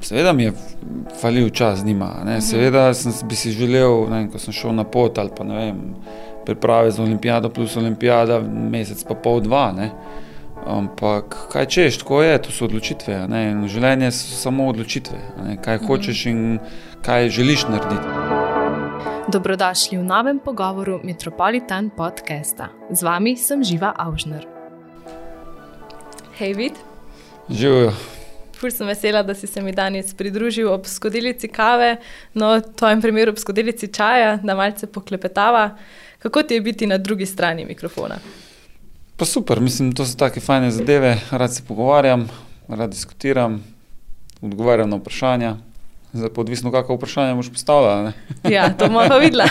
seveda mi je falil čas z njima. Ne. Seveda sem, bi si želel, ne, vem, ko sem šel na pot ali pa ne vem, priprave za olimpijado plus olimpijada, mesec pa pol dva. Ne. Ampak kaj češ, tako je, to so odločitve. a Ne? In Življenje so samo odločitve, a ne? kaj hočeš in kaj želiš narediti. Dobrodošli v novem pogovoru Metropolitan podcasta. Z vami sem Živa Avžner. Hej, vid, Živijo. Ful sem vesela, da si se mi danes pridružil ob skodelici kave, no, v tvojem primeru ob skodelici čaja, da malce poklepetava. Kako ti je biti na drugi strani mikrofona? Pa super, mislim, to so take fajne zadeve, rad se pogovarjam, rad diskutiram, odgovarjam na vprašanja. Zdaj odvisno, kakšno vprašanje boš postavljala. Ja, to bomo pa videla.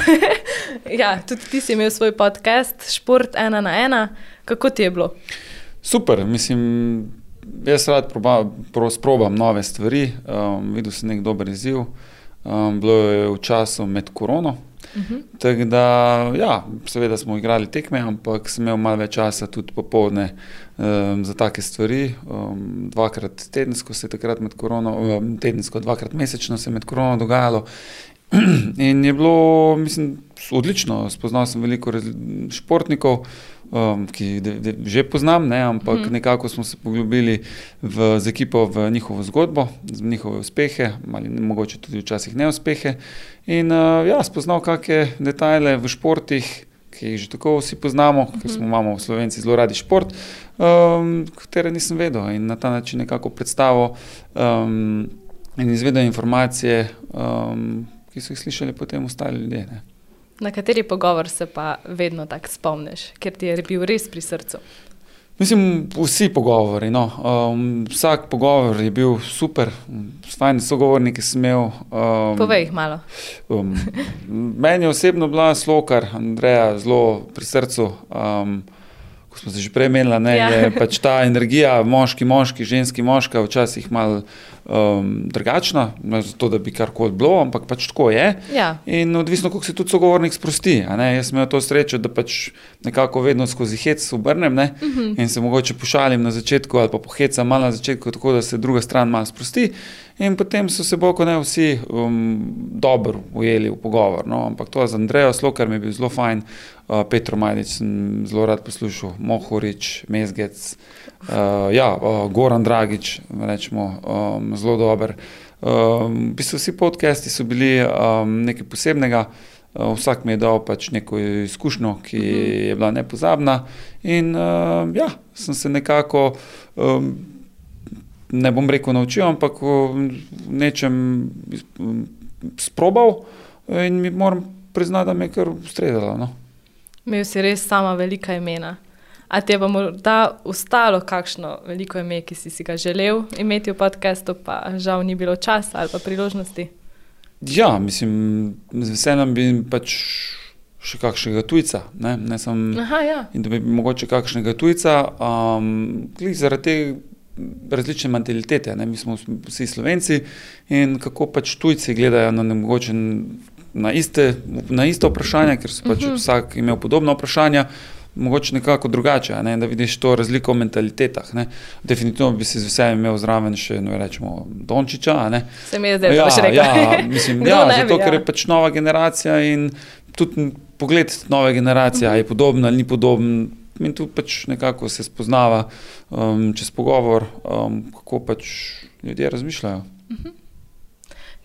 ja, tudi ti si imel svoj podcast, Šport ena na ena. Kako ti je bilo? Super, mislim, jaz rad proba, pro, sprobam nove stvari, um, videl sem nek dober izziv. Um, bilo je v času med korono. Uh -huh. Tako da, ja, seveda smo igrali tekme, ampak sem imel malo več časa tudi popovdne um, za take stvari. Um, dvakrat tedensko se je takrat med korono, um, tedensko, dvakrat mesečno se je med korono dogajalo. In je bilo, mislim, odlično. Spoznal sem veliko športnikov, um, ki de- de- že poznam, ne, ampak Mhm. mm. nekako smo se poglobili v, z ekipo v njihovo zgodbo, z njihove uspehe, ali mogoče tudi včasih neuspehe. In uh, ja, spoznal kakšne detajle v športih, ki jih že tako vsi poznamo, ker smo imamo v Slovenci zelo radi šport, um, katere nisem vedel in na ta način nekako predstavil um, in izvedel informacije, um, ki so jih slišali potem ostali ljudje. Ne. Na kateri pogovor se pa vedno tako spomniš, ker ti je bil res pri srcu? Mislim, vsi pogovori. No. Um, vsak pogovor je bil super, fajn sogovorniki sem imel. Um, Povej jih malo. Um, meni je osebno bila slokar, Andreja, zelo pri srcu. Um, ko smo se že prej menili, ne, Ja. je pač ta energija, moški, moški, ženski, moška, včasih malo um, drugačna, ne zato da bi karkoli bilo, ampak pač tako je. Ja. In odvisno, kako se tudi sogovornik sprosti. Jaz sem imel to srečo, da pač nekako vedno skozi hec obrnem ne, uh -huh. in se mogoče pošalim na začetku ali pa pohecam malo na začetku, tako da se druga stran malo sprosti. In potem so se boko ne vsi um, dobro ujeli v pogovor. No. Ampak to z Andrejo Slokar mi je bil zelo fajn, uh, Petro Majdič sem zelo rad poslušal, Mohorič, Mezgec, uh, ja, uh, Goran Dragič, rečemo, um, zelo dober. Um, v bistvu vsi podcasti so bili um, nekaj posebnega. Uh, vsak mi je dal pač neko izkušnjo, ki je bila nepozabna, in uh, ja, sem se nekako, um, ne bom rekel, naučil, ampak v nečem sprobal in mi moram priznati, da mi je kar ustrezalo. No. Imel si res sama velika imena. A ti je pa morda ostalo kakšno veliko ime, ki si, si ga želel imeti v podkastu, pa žal ni bilo časa ali pa priložnosti? Ja, mislim, z veseljem bi pač še kakšnega tujca, ne, ne samo. Aha, ja. in da bi mogoče kakšnega tujca, um, zaradi te različne mentalitete. Ne? Mi smo vsi slovenci in kako pač tujci gledajo na, ne, mogoče na, iste, na iste vprašanja, ker so pač uh Mhm. -huh. vsak imel podobna vprašanja. Mogoče nekako drugače, ne, da vidiš to razliko v mentalitetah. Ne. Definitivno bi si z veseljem imel zraven še no, rečemo, Dončiča. ne. Se mi je zdaj, da Ja, boš rekel. ja, mislim, ja, ne bi, zato, ker ja. je pač nova generacija in tudi pogled nove generacije, ali je podoben ali ni podoben. In tu pač nekako se spoznava um, čez pogovor, um, kako pač ljudje razmišljajo.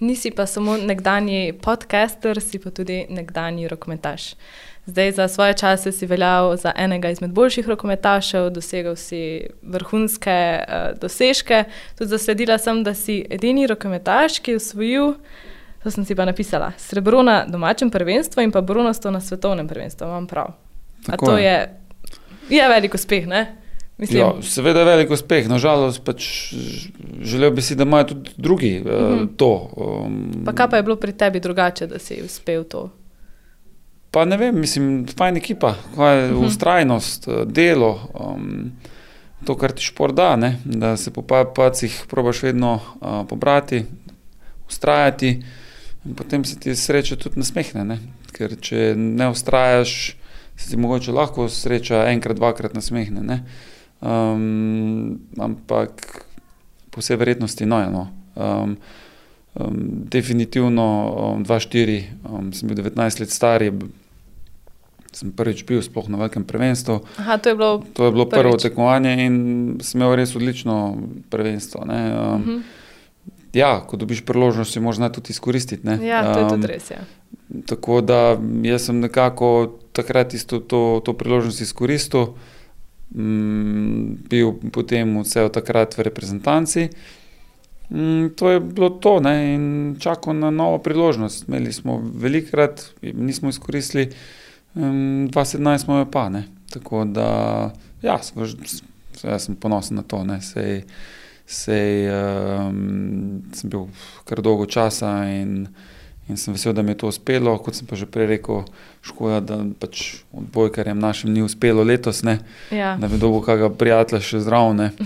Nisi pa samo nekdanji podcaster, si pa tudi nekdanji rokometaš. Zdaj, za svoje čase si veljal za enega izmed boljših rokometašev, dosegal si vrhunske uh, dosežke. Tudi zasledila sem, da si edini rokometaš, ki je osvojil, to sem si pa napisala, srebro na domačem prvenstvu in pa bronasto na svetovnem prvenstvu. Imam prav. A Tako to je. je, je velik uspeh, ne? Mislim, Ja, seveda je velik uspeh, nažalost pač želel bi si, da imajo tudi drugi uh, Mhm. to. Um, pa kaj pa je bilo pri tebi drugače, da si uspel to? Pa ne vem, mislim, fajn ekipa, kaj je Mhm. ustrajnost, eh, delo, um, to, kar ti šport da, ne? da se po pa- pacih probaš vedno uh, pobrati, ustrajati in potem se ti sreča tudi nasmehne. Ne? Ker če ne ustrajaš, se ti mogoče lahko sreča enkrat, dvakrat nasmehne. Ne? Um, ampak po vsej verjetnosti no, no. Um, um, definitivno um, 2-4, um, sem bil 19 let star, je, sem prvič bil sploh na velikem prvenstvu. Aha, to je bilo, To je bilo Prvič. prvo tekmovanje in sem imel res odlično prvenstvo. Ne. Um, uh -huh. Ja, ko dobiš priložnost, jo moraš tudi izkoristiti. Ne. Ja, to je Um, tudi res. Ja. Tako da jaz sem nekako takrat isto to, to priložnost izkoristil, mm, bil potem vse od takrat v reprezentanci. Mm, to je bilo to ne, in čakal na novo priložnost. Imeli smo velikrat, nismo izkoristili, um, 2017 smo jo pa. Ne. Tako da ja, jaz sem ponosen na to. Ne, sej, sej, um, sem bil kar dolgo časa in In sem vesel, da mi je to uspelo. Kot sem pa že prej rekel, škoda, da pač odbojkarjem našim ni uspelo letos, ne, Ja. da bi dolgo kakega prijatelja še zdrav. ne.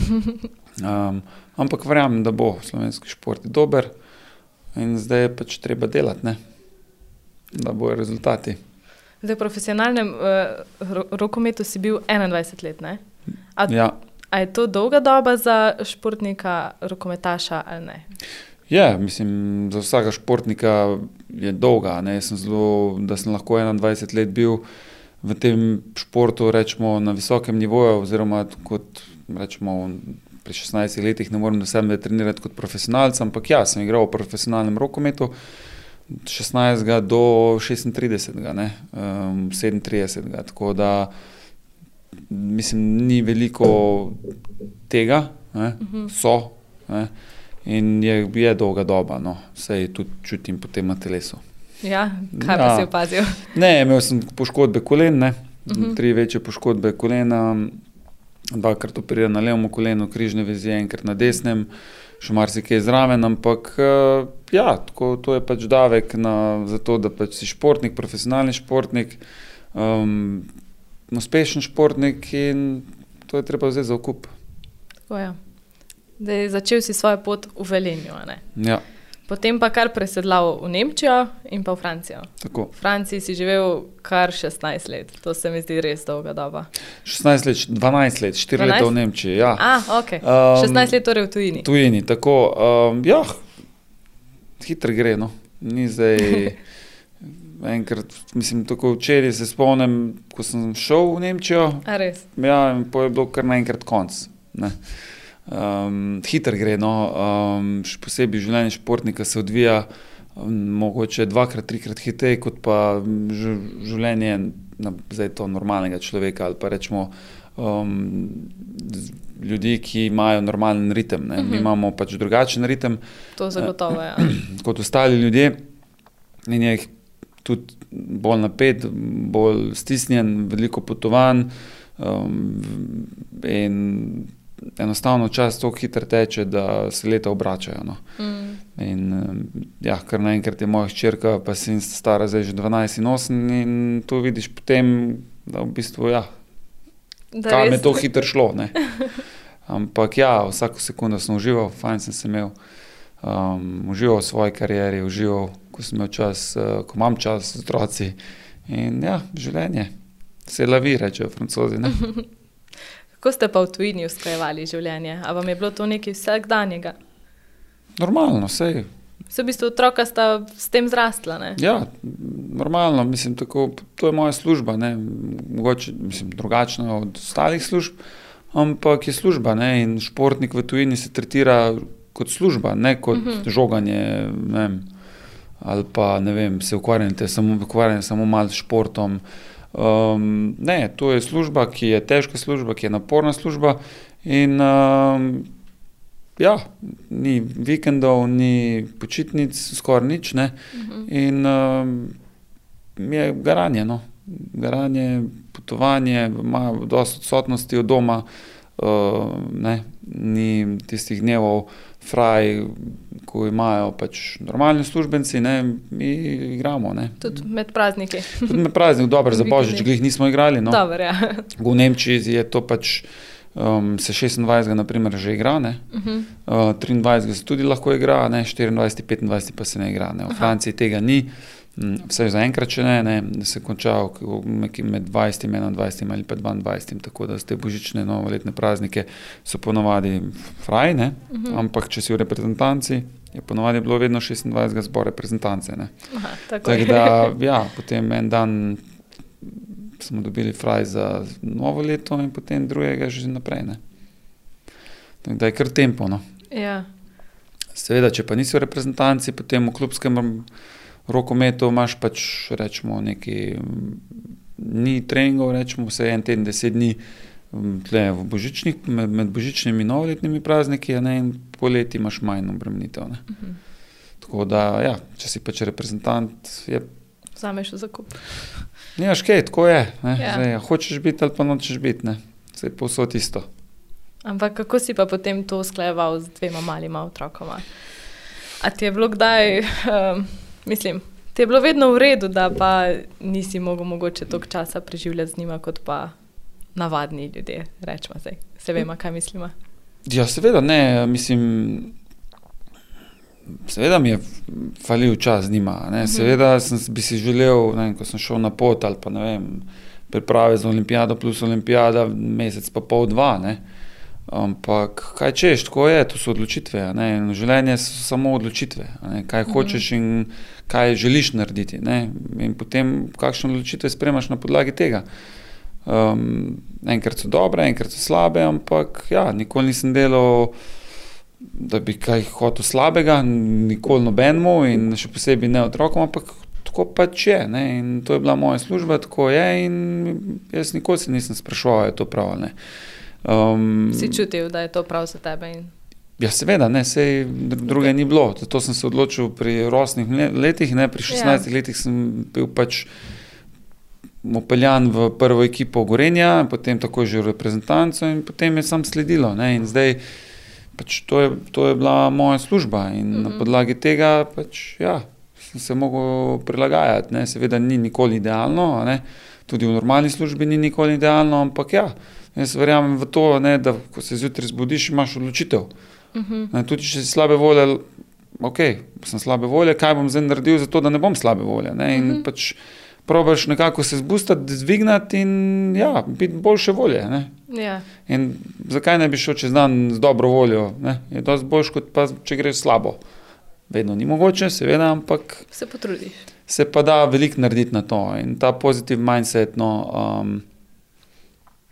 Um, ampak verjamem, da bo slovenski šport dober in zdaj je pač treba delati, ne, da bojo rezultati. Zdaj, v profesionalnem uh, ro rokometu si bil 21 let. Ne? A, Ja. a je to dolga doba za športnika, rokometaša ali ne? Ja, mislim, za vsakega športnika je dolga. Ne. Jaz sem zelo, da sem lahko 21 let bil v tem športu, rečemo, na visokem nivoju, oziroma kot rečemo. Pri 16 letih ne morem do sebe trenirati kot profesionalec, ampak ja, sem igral v profesionalnem rokometu 16 do 36, ne, um, 37. Tako da mislim, ni veliko tega, ne, Uh -huh. so. Ne, in je, je dolga doba, no, vse tudi čutim potem na telesu. Ja, kaj pa Ja. si opazil? Ne, imel sem poškodbe kolen, ne, Mhm. tri večje poškodbe kolena, dvakrat operiran na levem kolenu, križne vezi, enkrat na desnem, še marsikaj zraven, ampak eh, ja, tako, to je pač davek na, za to, da pač si športnik, profesionalni športnik, um, uspešen športnik in to je treba vzeti za okup. Tako, ja. Zdaj, začel si svojo pot v Velenju? Ja, potem pa kar presedlal v Nemčijo in pa v Francijo. tako. V Franciji si živel kar 16 let, to se mi zdi res dolga doba. 16 let, 12 let, 4 leta 12? v Nemčiji. Ja. A, ok. Um, 16 let torej v tujini. tujini, tako. Um, ja, hitro gre. No. Ni zdaj. Enkrat, mislim, tako včeraj se spomnim, ko sem šel v Nemčijo, ja, in potem je bilo kar naenkrat konc. ne. Um, hitro gre, no, um, še posebej življenje športnika se odvija um, mogoče dvakrat, trikrat hitreje kot pa življenje na, zdaj to normalnega človeka ali pa rečemo um, ljudi, ki imajo normalen ritem. Ne. Mi Mhm. imamo pač drugačen ritem To zagotovo je. Ja. kot ostali ljudje in je tudi bolj napet, bolj stisnjen, veliko potovanj. Um, in enostavno čas tako hitro teče, da se leta obračajo. No. Mm. In um, ja, kar naenkrat je moja hčerka, pa si stara zdaj že 12 in 8, in tu vidiš potem, da v bistvu ja, Da kam je to hitro šlo. Ne? Ampak ja, vsako sekundo sem užival, fajn sem se imel. Um, užival v svoji karieri, užival, ko sem imel čas, uh, ko imam čas z otroci. In ja, življenje. Se lavi, rečejo francozi. Kako ste pa v tujini usklajevali življenje? A vam je bilo to nekaj vsakdanjega? Normalno, vse. Vse v bistvu otroka sta s tem zrastla. Ne? Ja, normalno, mislim, tako, to je moja služba. Ne? Mogoče mislim, drugačna od ostalih služb, ampak je služba. Ne? In športnik v tujini se tretira kot služba, ne kot uh Mhm. -huh. žoganje. Ne ali pa ne vem, se ukvarjate samo, ukvarjate samo malo s športom. Um, ne, to je služba, ki je težka služba, ki je naporna služba. In um, ja, ni vikendov, ni počitnic, skoraj nič. Ne? Mhm. In um, je garanje, no. garanje, potovanje, ima dosto odsotnosti od doma, uh, ne, ni tistih dnevov, fraj, ko imajo pač normalni službenci, ne, mi igramo. Ne. Tudi med prazniki. Tudi na praznik, dobro, za božič, glih nismo igrali. No. Dobro, ja. V Nemčiji je to pač. Um, se 26. naprimer že igra, ne? Uh -huh. Uh, 23. se tudi lahko igra, ne? 24. 25. pa se ne igra. Ne? V Aha. Franciji tega ni, vsaj zaenkrat še ne, ne? da se konča med 20. in 21. ali pa 22. Tako da te božične novoletne praznike so ponovadi fraj, ne? Mhm. ampak če si v reprezentanci, je ponovadi bilo vedno 26. zbor reprezentance. ne. Aha, tako Tako da, ja, potem en dan smo dobili fraj za novo leto, in potem drugega že naprej. Ne. Tako da je kar tempo. No. Ja, Seveda, če pa nisi v reprezentanci, potem v klubskem rokometu imaš pač rečemo, neki ni treningov, rečemo vse en teden, deset dni. Tle v božičnih, med, med božičnimi in novoletnimi prazniki, ne, in poleti imaš manj obremenitev. ne. Tako da, ja, če si pač reprezentant, je vzameš v zakup. Nimaš kaj, tako je. ne. Ja. Zdaj, hočeš biti ali pa nočeš biti. Vse je povsod isto. Ampak kako si pa potem to skleval z dvema malima otrokoma? A ti je bilo kdaj, um, mislim, ti je bilo vedno v redu, da pa nisi mogel mogoče toliko časa preživljati z njima kot pa navadni ljudje, rečemo zdaj. Se vemo, kaj mislimo. Ja, seveda ne, mislim. Seveda mi je falil čas z njima. Ne. Seveda sem, bi si želel, ne, ko sem šel na pot ali pa ne vem, priprave za olimpijado plus olimpijada, mesec pa pol dva. Ne. Ampak kaj češ, tako je, to so odločitve. Življenje so samo odločitve. Ne. Kaj hočeš in kaj želiš narediti. Ne. In potem kakšne odločitve spremaš na podlagi tega. Um, enkrat so dobre, enkrat so slabe, ampak ja, nikoli nisem delal, da bi kaj hotel slabega, nikoli nobenemu in še posebej ne otrokom, ampak tako pač je. Ne? In to je bila moja služba, tako je. In jaz nikoli se nisem sprašoval, je to prav ali ne. Um, Si čutil, da je to prav za tebe. In... Ja, seveda, ne, sej dr- druge ni bilo. Zato sem se odločil pri rosnih letih, ne, pri 16 ja. letih sem bil pač upeljan v prvo ekipo Gorenja, potem takoj že v reprezentanco in potem je sam sledilo. Ne, in zdaj pač to, je, to je bila moja služba in mm -hmm. na podlagi tega pač, ja, sem se mogel prilagajati. Ne. Seveda ni nikoli idealno, ne, tudi v normalni službi ni nikoli idealno, ampak ja, jaz verjamem v to, ne, da ko se zjutraj zbudiš, imaš odločitev. Mhm. Ne, tudi če si slabe volje, ok, sem slabe volje, kaj bom zdaj naredil, zato da ne bom slabe volje. Ne? In mm -hmm. pač probaš nekako se zbustati, zvignati in ja, biti boljše volje. Ne? Ja, In zakaj ne bi šel čez dan z dobro voljo? Ne? Je dosti boljš, kot pa če greš slabo. Vedno ni mogoče, seveda, ampak se potrudiš. se pa da veliko narediti na to. In ta pozitiv mindset, no, um,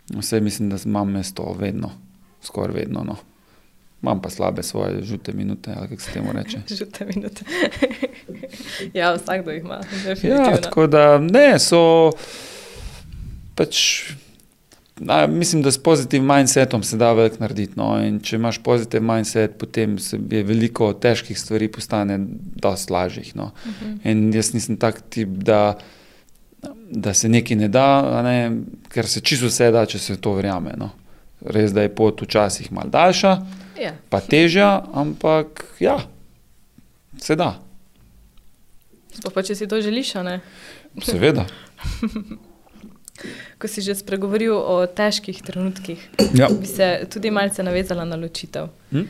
vse mislim, da imam mesto vedno, skoraj vedno. No. Imam pa slabe svoje žute minute, ali kako se temu reče. Žute minute. ja, vsakdo jih ima. Ja, tako da ne, so pač. A, mislim, da s pozitivnim mindsetom se da veliko narediti. No? In če imaš pozitiven mindset, potem se je veliko težkih stvari postane dosti lažjih. No? Uh -huh. In jaz nisem tak tip, da, da se nekaj ne da, ne? ker se čisto vse da, če se to verjame. No? Res da je pot včasih mal daljša, Ja. pa težja, ampak ja, se da, Sploh pa če si to želiš, ne. seveda. Ko si že spregovoril o težkih trenutkih, Ja. bi se tudi malce navezala na ločitev. Hm?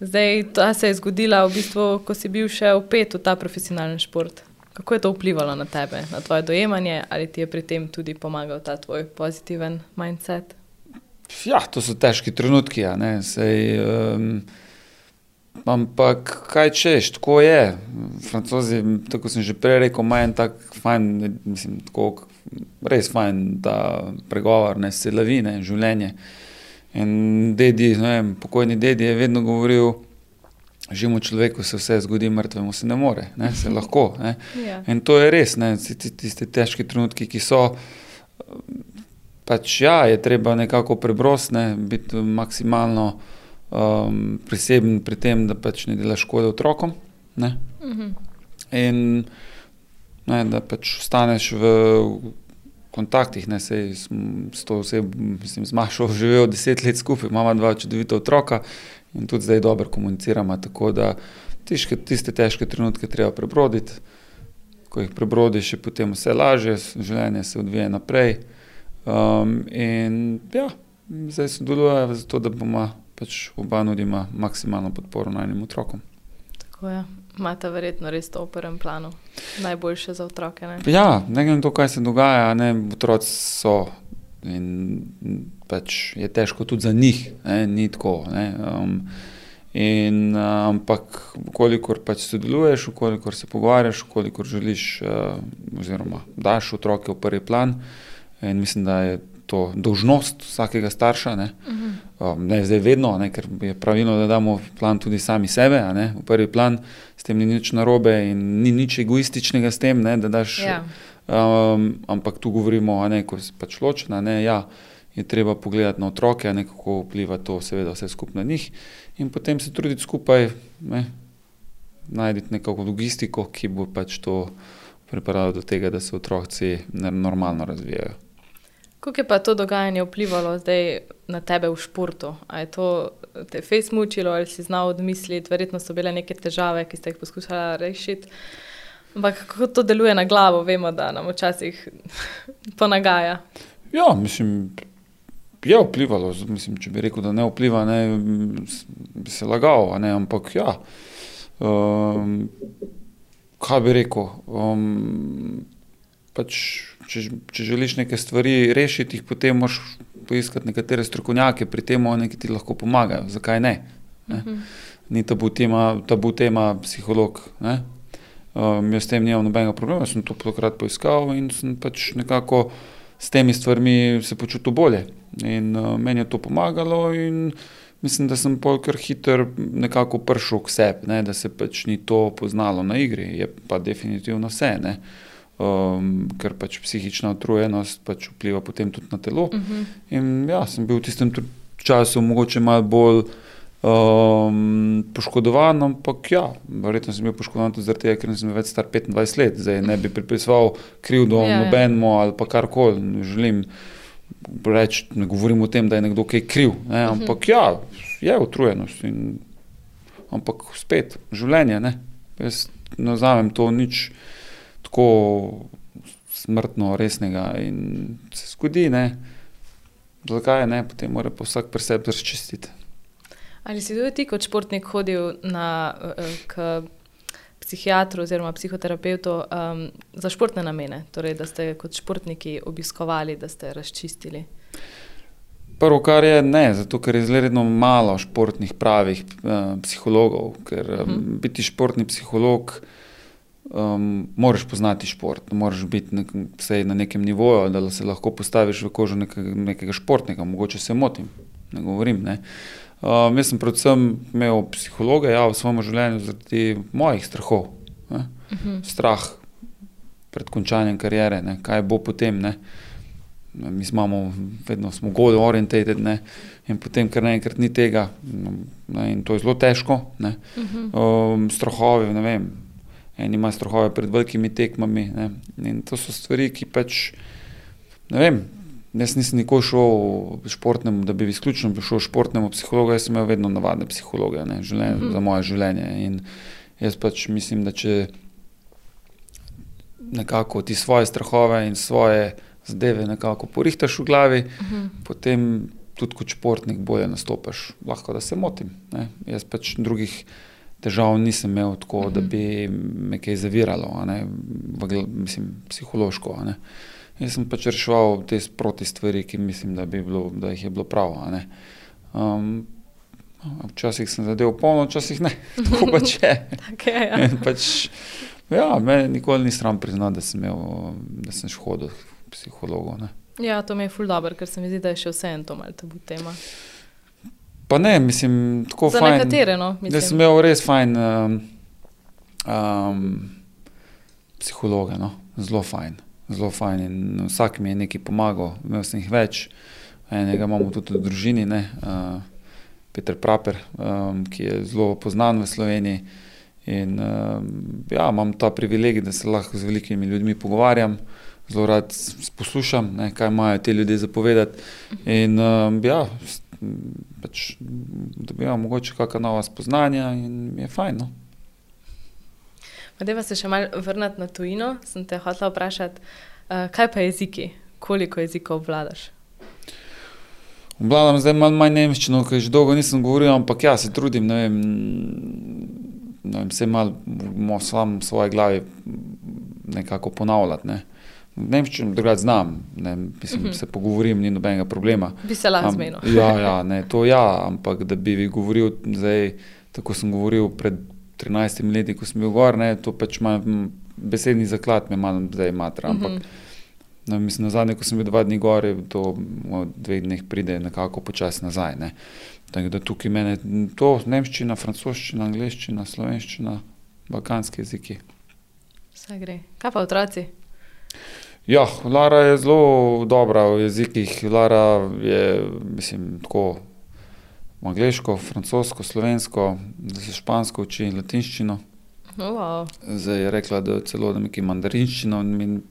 Zdaj, ta se je zgodila v bistvu, ko si bil še vpet v ta profesionalni šport. Kako je to vplivalo na tebe, na tvoje dojemanje, ali ti je pri tem tudi pomagal ta tvoj pozitiven mindset? Ja, to so težki trenutki, a ne, sej, um, ampak kaj češ, tako je. Francozi, tako sem že prej rekel, imajo en tak fajn, mislim, tako res fajn ta pregovor, ne, selavine, življenje. In dedi, ne vem, pokojni dedi je vedno govoril, živimo človeku se vse zgodi, mrtvemu se ne more, ne, se lahko, ne. Ja. In to je res, ne, vsi ti- tiste težki trenutki, ki so. Pač ja, je treba nekako prebrosne, biti maksimalno um, priseben pri tem, da pač ne delaš škode otrokom. Ne? Mhm. In ne, da pač ostaneš v kontaktih, ne sem s to osebo, mislim, z Mašo živel deset let skupaj, imamo dva čudovita otroka in tudi zdaj dobro komuniciramo, tako da tiške, tiste težke trenutke treba prebroditi. Ko jih prebrodiš, je potem vse lažje, življenje se odvija naprej. Um, in ja, zdaj sodelujemo zato, da bomo pač oba nudima maksimalno podporo najnim otrokom. Tako je. Imate verjetno res to v prvem planu. Najboljše za otroke. Ne? Ja, ne glede na to, kaj se dogaja, ne, otroci so in pač je težko tudi za njih, ne, ni tako. Ne, um, In, uh, ampak, kolikor pač sodeluješ, kolikor se pogovarjaš, kolikor želiš, uh, oziroma daš otroke v prvi plan, in mislim, da je to dožnost vsakega starša. Ne, uh -huh. um, ne zdaj vedno, ne, ker je pravilno, da damo plan tudi sami sebe, ne, v prvi plan, s tem ni nič narobe in ni nič egoističnega s tem, ne, da daš. Ja. Um, ampak tu govorimo, da je pač ločena. Ne, ja, je treba pogledati na otroke, kako vpliva to, seveda, vse skupaj na njih, in potem se truditi skupaj, ne, najti neko logistiko, ki bo pač to pripeljala do tega, da se otroci normalno razvijajo. Kako je pa to dogajanje vplivalo na tebe v športu? Ali je to te face mučilo ali si znal odmisliti? Verjetno so bile neke težave, ki ste jih poskušali rešiti. Ampak kako to deluje na glavo, vemo, da nam včasih ponagaja. Ja, mislim, je vplivalo. Mislim, če bi rekel, da ne vpliva, ne, bi se lagal. Ne, ampak ja, um, kaj bi rekel? Um, pač, če, če želiš neke stvari rešiti, jih potem moraš poiskati nekatere strokovnjake, pri tem oni ti lahko pomagajo. Zakaj ne? ne? Uh mhm. -huh. Ni tabu tema, tabu tema psiholog. Um, jaz s tem nimam nobenega problema, sem to takrat poiskal in sem pač nekako s temi stvarmi se počutil bolje. In uh, meni je to pomagalo, in mislim, da sem polkar hiter nekako prišel k sebi, da se pač ni to poznalo na igri, je pa definitivno vse. Ne? Um, ker pač psihična utrujenost pač vpliva potem tudi na telo. Uh mhm. -huh. In ja, sem bil v tistem času mogoče malo bolj um, poškodovan, ampak ja, verjetno sem bil poškodovan tudi zaradi tega, ker sem več star 25 let, zdaj ne bi pripisoval krivdo. Ja, ja. nobenemu ali pa karkoli. Želim reči, ne govorim o tem, da je nekdo kaj kriv, ne? Mhm. ampak uh -huh. ja, je utrujenost. In, ampak spet življenje, ne? jaz ne zavem to nič tako smrtno, resnega in se zgodi, ne, zakaj ne, potem mora pa vsak pri sebi razčistiti. Ali si tudi ti kot športnik hodil na, k psihiatru oziroma psihoterapeutu um, za športne namene, torej da ste kot športniki obiskovali, da ste razčistili? Prvo, kar je ne, zato ker je zelo malo športnih pravih uh, psihologov, ker um, biti športni psiholog um, moraš poznati šport, moraš biti nek, na nekem nivoju, da se lahko postaviš v kožo nekega, nekega športnika. Mogoče se motim, ne govorim. Ne. Um, jaz sem predvsem imel psihologa ja, v svojem življenju zaradi mojih strahov. Uh mhm. -huh. Strah pred končanjem karijere, ne. kaj bo potem. Ne. Mi smo vedno gold oriented, ne? in potem, ker naenkrat ni tega, ne? in to je zelo težko. Uh -huh. um, strahovi, ne vem, eni imajo strahove pred velikimi tekmami. Ne. In to so stvari, ki pač, ne vem. Jaz nisem nikoli šel športnemu, da bi izključno šel športnemu psihologu, jaz sem imel vedno navadne psihologe ne, življenje, mm -hmm. za moje življenje. In jaz pač mislim, da če nekako ti svoje strahove in svoje zadeve nekako porihtaš v glavi, mm -hmm. potem tudi kot športnik bolje nastopaš. Lahko da se motim. Ne. Jaz pač drugih težav nisem imel tako, da mhm. bi me kaj zaviralo, ne, v, mislim, psihološko. Ne. Jaz sem pač reševal te proti stvari, ki mislim, da, bi bilo, da jih je bilo prav. Um, včasih sem zadeval polno, včasih ne, tako pač je. okay, ja. pač, ja, me nikoli ni sram priznati, da sem, imel, da sem hodil k psihologu. Ne. Ja, to mi je ful dobro, ker se mi zdi, da je še vse en to malce tabu tema. Pa ne, mislim, tako Za fajn. Nekatere, no. Da sem imel res fajn um, um, psihologa, no. zelo fajn. Zelo fajn in vsak mi je nekaj pomagal, imel sem jih več. Enega imamo tudi v družini, ne, uh, Peter Praper, um, ki je zelo poznan v Sloveniji. In um, ja, imam ta privilegij, da se lahko z velikimi ljudmi pogovarjam, zelo rad poslušam, ne, kaj imajo ti ljudje zapovedati. In um, ja, pač dobivamo mogoče kakšna nova spoznanja in je fajn. No? Deva se še malo vrniti na tujino. Sem te hotel vprašati, uh, kaj pa jeziki, koliko jezikov obvladaš? Obvladam zdaj malo manj nemščino, ker že dolgo nisem govoril, ampak ja, se trudim, ne vem, ne vem vse malo v svoji glavi nekako ponavljati. Ne. Nemščino drugače znam, ne, mislim, uh mhm. -huh. se pogovorim, ni nobenega problema. Bi se lahko zmenil. ja, ja ne, to ja, ampak da bi govoril zdaj tako sem govoril pred 13 leti, ko sem bil gor, ne, to pač ima besedni zaklad, me malo zdaj matra, ampak Mhm. no, mislim, na zadnje, ko sem bil dva dni gor, to v dveh dneh pride nekako počasi nazaj. Ne. Tako da tukaj mene to nemščina, francoščina, angliščina, slovenščina, balkanski jeziki. Vse gre. Kaj pa otroci? Ja, Lara je zelo dobra v jezikih. Lara je, mislim, tako angliško, francosko, slovensko, da se špansko uči, latinščino. Oh, wow. Zdaj je rekla, da celo da neki mandarinščino. in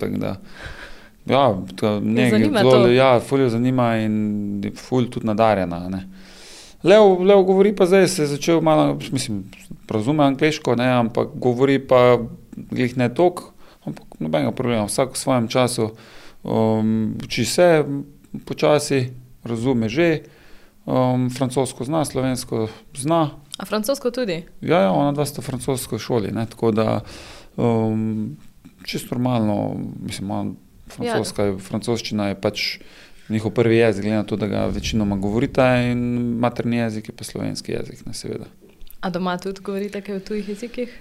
da, Ja, to, ne, zanima zelo, to. ja, ful jo zanima in je ful tudi nadarjena. Ne. Lev, Lev govori pa zdaj, se je začel malo, mislim, razume angliško, ne, ampak govori pa glih ne tok, ampak nobenega problema, vsak v svojem času um, uči se počasi, razume že, um, francosko zna, slovensko zna, A francosko tudi? Ja, ja ona dva sta v francoski šoli, ne, tako da um, čisto normalno, mislim, francoska, ja. francoščina je pač njihov prvi jezik, glede na to, da ga večinoma govorita in materni jezik je pa slovenski jezik, ne seveda. A doma tudi govorite kaj v tujih jezikih?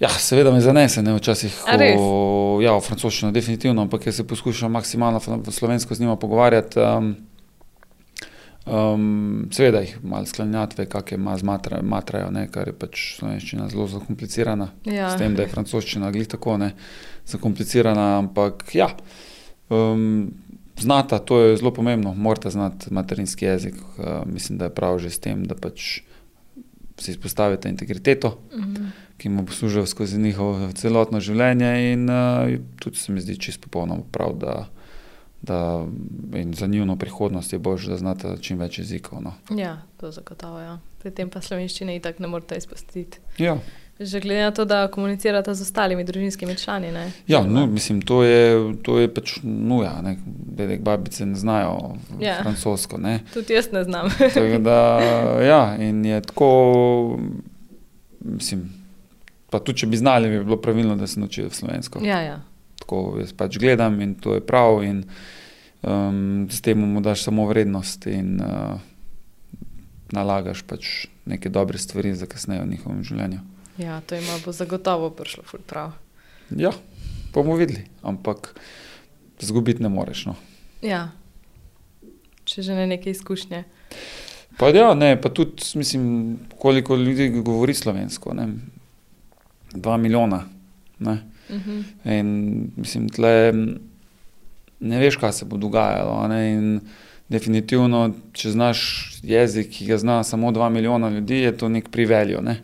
Ja, seveda me zanese, ne včasih. O, ja, v francoščino definitivno, ampak jaz se poskušam maksimalno slovensko z njima pogovarjati. Um, um, seveda jih malo sklanjatve, kakšne ima zmatra, matrajo, ne, kar je pač slovenščina zelo zakomplicirana. Ja. S tem, da je francoščina glih tako ne zakomplicirana, ampak ja, um, znata, to je zelo pomembno, morate znati materinski jezik. Uh, mislim, da je prav že s tem, da pač si izpostavite integriteto, Mhm. Ki mu bo služil skozi njihovo celotno življenje in uh, tudi se mi zdi čisto popolnoma prav, da, da in za njuno prihodnost je bož, da znate čim več jezikov. No. Ja, to zagotovo. Ja. Pri tem pa slovenščine itak ne morete izpustiti. Ja. Že glede na to, da komunicirate z ostalimi družinskimi člani. Ne? Ja, no, mislim, to je, to je pač nuja. ne. Dedek, babice ne znajo Ja. ja. francosko. Ne. Tudi jaz ne znam. Da, ja, in je tako, mislim, pa tudi če bi znali, bi bilo pravilno, da se naučijo slovensko. ja, ja. Tako jaz pač gledam in to je prav, in um, s tem mu daš samo vrednost in uh, nalagaš pač neke dobre stvari za kasneje v njihovem življenju. ja, to ima bo zagotovo prišlo ful prav. Ja, bomo videli, ampak zgubiti ne moreš. No. Ja. Če že ne neke izkušnje. Pa ja, ne, pa tudi, mislim, koliko ljudi govori slovensko. Ne? Dva milijona. Ne? Mhm. In mislim, tle ne veš, kaj se bo dogajalo. definitivno, če znaš jezik, ki ga zna samo dva milijona ljudi, je to nek priveljo. Ne?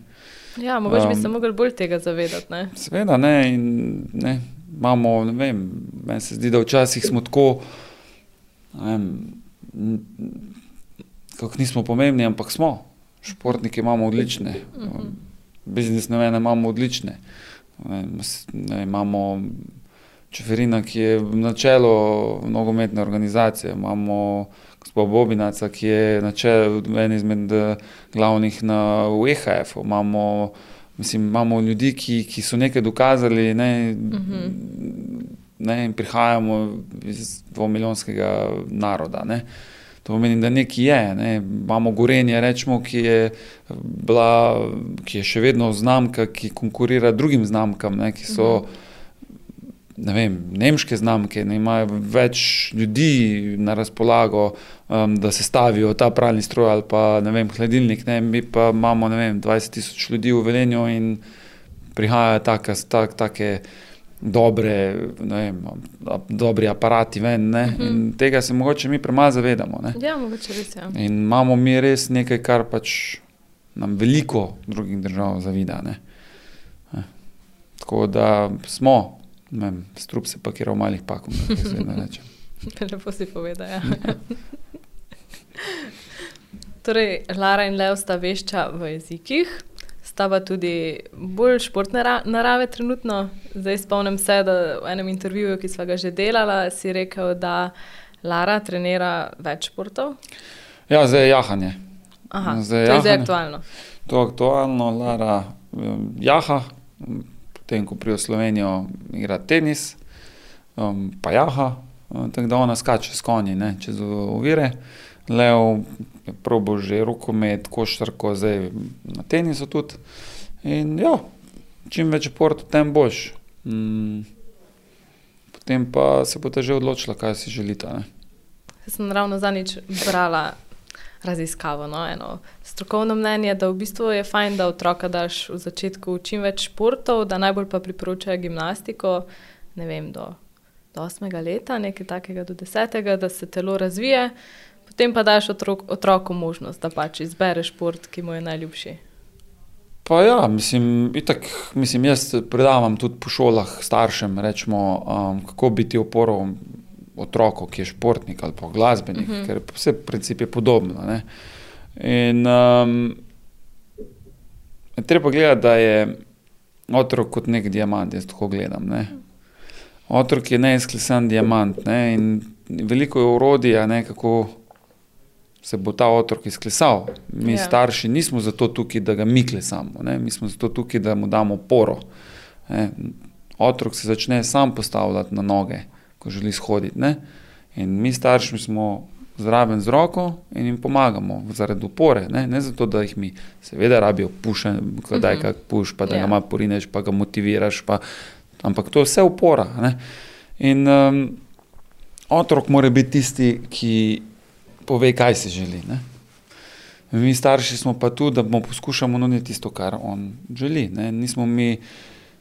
Ja, mogoče bi Um, se mogli bolj tega zavedati. Ne? Seveda ne. In, ne imamo, ne vem, meni se zdi, da včasih smo tako, kako nismo pomembni, ampak smo. Športniki imamo odlične, Mhm. Biznismene imamo odlične. Ne, ne, imamo Čeferina, ki je na čelu nogometne organizacije, imamo gospod Bobinaca, ki je na čelu en izmed eh, glavnih na UEHF-u, imamo, mislim, imamo ljudi, ki, ki so nekaj dokazali ne, Mhm. ne, in prihajamo iz dvomilijonskega naroda. Ne. To pomeni, da nekaj je. Ne. Imamo Gorenje, rečemo, ki je, bila, ki je še vedno znamka, ki konkurira drugim znamkam, ne, ki so ne vem, nemške znamke, ne imajo več ljudi na razpolago, um, da se stavijo ta pralni stroj ali pa ne vem, hladilnik. Ne. Mi pa imamo vem, 20 tisoč ljudi v Velenju in prihajajo take, tak, take dobre, vem, dobri aparati ven. Ne. Mhm. In tega se mogoče mi premalo zavedamo. Ne. Ja, mogoče res. Ja. In imamo mi res nekaj, kar pač nam veliko drugih držav zavida. Ne. Eh, Tako da smo, vem, strup se pakira v malih pakovih, da se ne reče. Lepo si povedal. Ja. torej, Lara in Leo sta vešča v jezikih, sta pa tudi bolj športne ra- narave trenutno. Zdaj spomnim se, da v enem intervjuju, ki sva ga že delala, si rekel, da Lara trenira več športov. Ja, zdaj je jahanje. Aha, Zdaj to je zdaj jahanje. aktualno. To je aktualno, Lara um, jaha, potem ko pride v Slovenijo, igra tenis, um, pa jaha, um, tako da ona skače s konji ne, čez ovire. Leo je probo že rokomet, košarko, zdaj na tenisu tudi. In ja, čim več športa, tem boš. Mm, potem pa se boste že odločili, kaj si želite. Ne? Sem ravno zadnjič brala raziskavo, no, eno strokovno mnenje, da v bistvu je fajn, da otroka daš v začetku čim več športov, da najbolj pa priporočajo gimnastiko, ne vem, do, do 8. leta, nekaj takega do 10. da se telo razvije, potem pa daš otrok, otroku možnost, da pač izbere šport, ki mu je najljubši. Pa ja, mislim, itak, mislim, jaz predavam tudi po šolah staršem, rečemo, um, kako biti oporom otroku, ki je športnik ali pa glasbenik, uh -huh. ker vse v principu je podobno. Ne? In um, treba gledati, da je otrok kot nek diamant, jaz tako gledam. Ne? Otrok je neizklesan diamant ne? in veliko je urodja, ne, kako se bo ta otrok izklesal. Mi, ja. starši, nismo zato tukaj, da ga mi klesamo, ne? mi smo zato tukaj, da mu damo oporo. Ne? Otrok se začne sam postavljati na noge ko želi shoditi. Ne? In mi, starši, smo zraven z roko in jim pomagamo zaradi upore, ne, ne zato, da jih mi, seveda, rabijo puše, da je kaj puš, pa da yeah. ga ja. malo porineš, pa ga motiviraš. Pa, ampak to je vse upora. Ne? In um, otrok mora biti tisti, ki pove, kaj si želi. Ne? Mi, starši, smo pa tu, da bomo poskušali nuditi tisto, kar on želi. Ne? Nismo mi,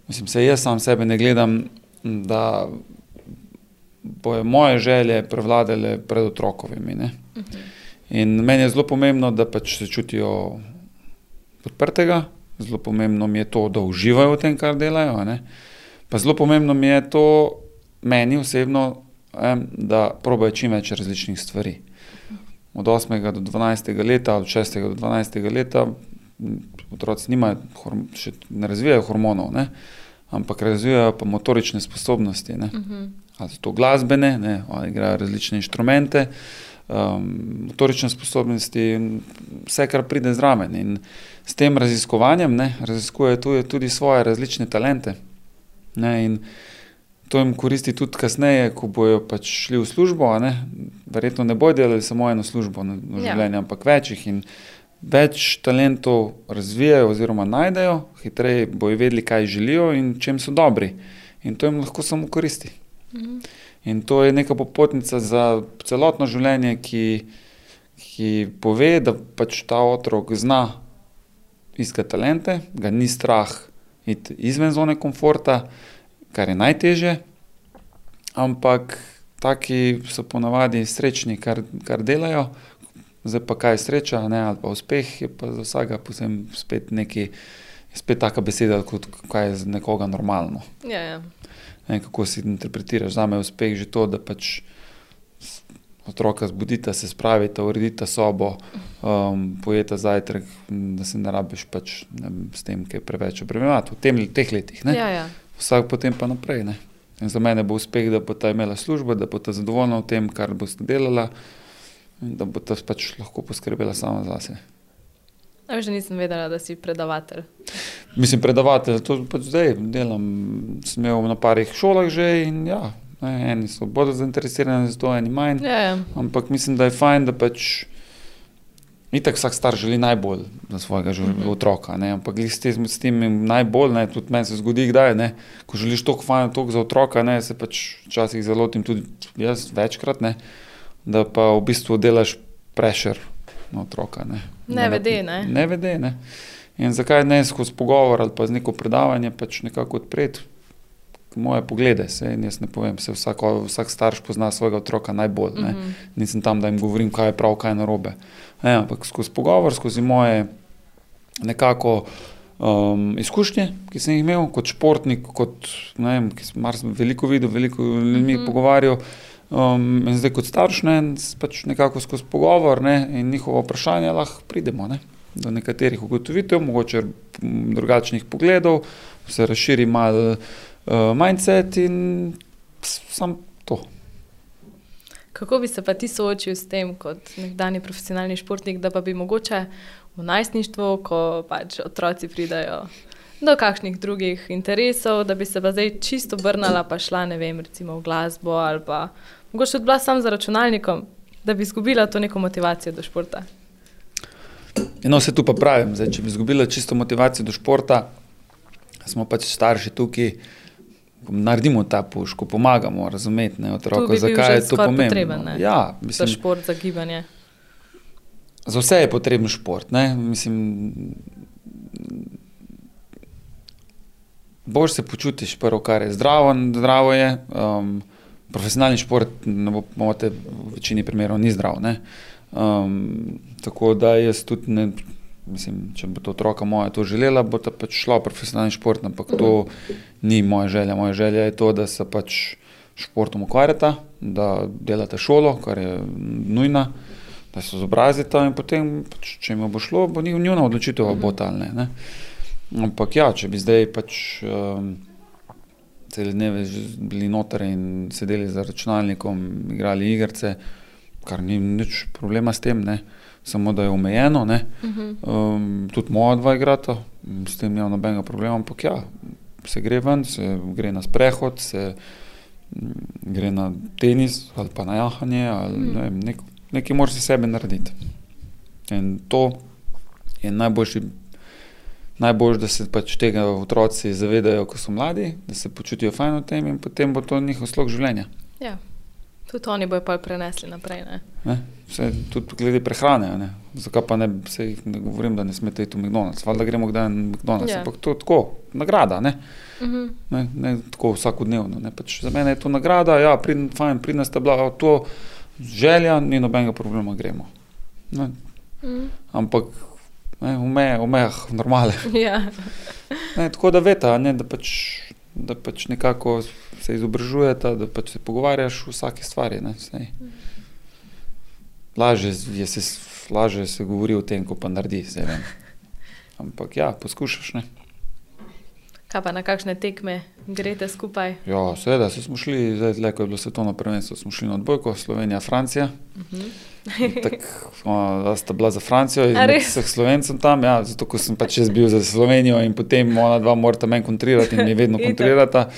mislim, se jaz sam sebe ne gledam, da bojo moje želje prevladale pred otrokovimi. Uh mhm. -huh. In meni je zelo pomembno, da pač se čutijo podprtega, zelo pomembno mi je to, da uživajo v tem, kar delajo. Ne? Pa zelo pomembno mi je to, meni osebno, da probejo čim več različnih stvari. Od 8. do 12. leta, od 6. do 12. leta, otroci nimajo, še ne razvijajo hormonov, ne? ampak razvijajo pa motorične sposobnosti. Uh mhm. -huh ali so to glasbene, ne, ali igrajo različne inštrumente, um, motorične sposobnosti, vse, kar pride zraven. In s tem raziskovanjem ne, raziskujejo tudi, tudi svoje različne talente. Ne, in to jim koristi tudi kasneje, ko bojo pač šli v službo. Ne, verjetno ne bojo delali samo eno službo v ja. življenju, ja. ampak večjih. Več talentov razvijajo, oziroma najdejo, hitreje bojo vedeli, kaj želijo in čem so dobri. In to jim lahko samo koristi. In to je neka popotnica za celotno življenje, ki, ki pove, da pač ta otrok zna iskati talente, ga ni strah iti izven zone komforta, kar je najtežje. Ampak taki so ponavadi srečni, kar, kar delajo. Zdaj pa kaj je sreča, ne, ali pa uspeh, je pa za vsega posebej spet neki. Spet taka beseda, kot je za nekoga normalno. Ja, ja vem, kako si interpretiraš. Za me je uspeh že to, da pač otroka zbudita, se spravita, uredita sobo, um, pojeta zajtrk, da se ne rabiš pač, ne, s tem, kaj preveč obremenjati v tem, teh letih. Ja, ja. Vsak potem pa naprej. Ne. In za mene bo uspeh, da bo ta imela službo, da bo ta zadovoljna v tem, kar bo delala in da bo ta pač lahko poskrbela sama za sebe. Ja, že nisem vedela, da si predavatelj. Mislim, predavatelj, to pač zdaj delam. Sem imel na parih šolah že in ja, ne, eni so bolj zainteresirani za to, eni manj. Ja, ja. Ampak mislim, da je fajn, da pač. Itak vsak star želi najbolj za svojega mm -hmm. otroka, ne? ampak s tem, s tem najbolj, ne? tudi meni se zgodi, kdaj, ne? ko želiš toliko fajn, toliko za otroka, ne? se pač včasih zelo tim tudi jaz večkrat, ne? da pa v bistvu delaš prešer na otroka. Ne, ne vede. Ne? ne vede. Ne? In zakaj ne skozi pogovor ali pa z neko predavanje pač nekako odpreti moje poglede. Se, jaz ne povem, se vsako, vsak starš pozna svojega otroka najbolj. Mm -hmm. Nisem tam, da jim govorim, kaj je prav, kaj je narobe. Ne, ampak skozi pogovor, skozi moje nekako. Um, izkušnje, ki sem jih imel kot športnik, kot, vem, ki sem veliko videl, veliko ljudi mm -hmm. pogovarjal, Um, in zdaj, kot starš, ne, pač nekako skozi pogovor ne, in njihovo vprašanje, lahko pridemo ne, do nekaterih ugotovitev, mogoče drugačnih pogledov, se razširi malo uh, mindset in sam to. Kako bi se pa ti soočil s tem, kot nekdani profesionalni športnik, da pa bi mogoče v najstništvu, ko pač otroci pridajo do kakšnih drugih interesov, da bi se pa zdaj čisto obrnila, pa šla ne vem, recimo v glasbo ali pa mogoče tudi bila sam za računalnikom, da bi izgubila to neko motivacijo do športa? No, vse tu pa pravim, zdaj, če bi izgubila čisto motivacijo do športa, smo pač starši tukaj, naredimo ta puš, ko pomagamo razumeti otroka, bi zakaj je to pomembno. potreben, ne? ja, Za mislim, šport, za gibanje. za vse je potreben šport. Ne? Mislim, boš se počutiš, prvo, kar je zdravo, zdravo je. Um, profesionalni šport, ne bo- boste v večini primerov, ni zdrav. ne. Um, tako da jaz tudi ne. Mislim, če bo to otroka moja to želela, bo ta pač šla v profesionalni šport, ampak to ni moja želja. Moja želja je to, da se pač športom ukvarjata, da delata šolo, kar je nujna, da se izobrazita in potem, pač, če jim bo šlo, bo njih- njuna odločitev, ali bo ta ali ne, ne. Ampak ja, če bi zdaj pač um, cele dneve bili noter in sedeli za računalnikom, igrali igrice, kar ni nič problema s tem, ne. Samo da je omejeno. Ne. Um, tudi moja dva igrata, s tem nimam nobenega problema, ampak ja, se gre ven, se gre na sprehod, se gre na tenis ali pa na jahanje, ali ne vem, nek, nekaj moraš za sebe narediti. In to je najboljši. Najbolj, da se pač tega otroci zavedajo, ko so mladi, da se počutijo fajn v tem, in potem bo to njihov slog življenja. Ja. Tudi oni bojo pa prenesli naprej. Ne? Ne? Vse, tudi glede prehrane. Ne? Zakaj pa ne, se ne govorim, da ne smete iti v McDonald's? Valjda gremo kdaj na McDonald's, Ja. yeah. ampak to je tako, nagrada. Ne? Mhm. Ne, ne tako vsakodnevno. Ne? Pač za mene je to nagrada, ja, pridem, fajn, pridem sta bila to želja, ni nobenega problema, gremo. Ne? Mhm. Ampak ne, v, meje, v mejah normale. Ja. Ne, tako da veste, da, pač, da pač nekako se izobražujete, da pač se pogovarjaš o vsaki stvari. Lažje, je se, lažje se govori o tem, ko pa naredi. Ampak ja, poskušaš. Ne. Kaj pa na kakšne tekme greste skupaj? Ja, seveda, saj smo šli, zdaj, tle, ko je bilo svetovno prvenstvo, smo šli na odbojko, Slovenija, Francija. Tako sta bila za Francijo, in vseh Slovencem tam, ja, zato ker sem pač jaz bil za Slovenijo in potem ona dva morata meni kontrirati in mi vedno kontrirata.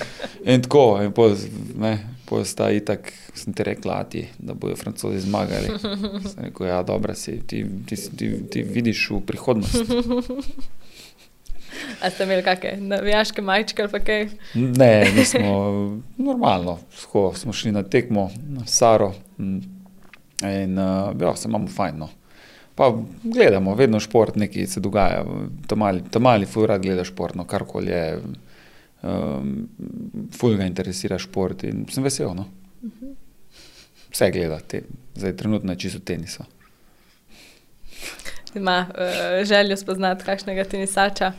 In tako, in pol, ne, pol sta itak, sem ti rekla, ti, da bojo francozi zmagali. Sem rekel, ja, dobro si, ti, ti, ti, ti vidiš v prihodnost. A ste imeli kakšne navijaške majčke ali kaj? Ne, mi smo normalno, tako, smo šli na tekmo, na Saro mm, in uh, ja, se imamo fajn. No. Pa gledamo, vedno šport, nekaj se dogaja, tam mali, tam mali fura gleda šport, no, karkoli je, um, ful ga interesira šport in sem vesel. No. Vse gleda, te, zdaj trenutno je čisto tenisa. Ima uh, željo spoznati kakšnega tenisača.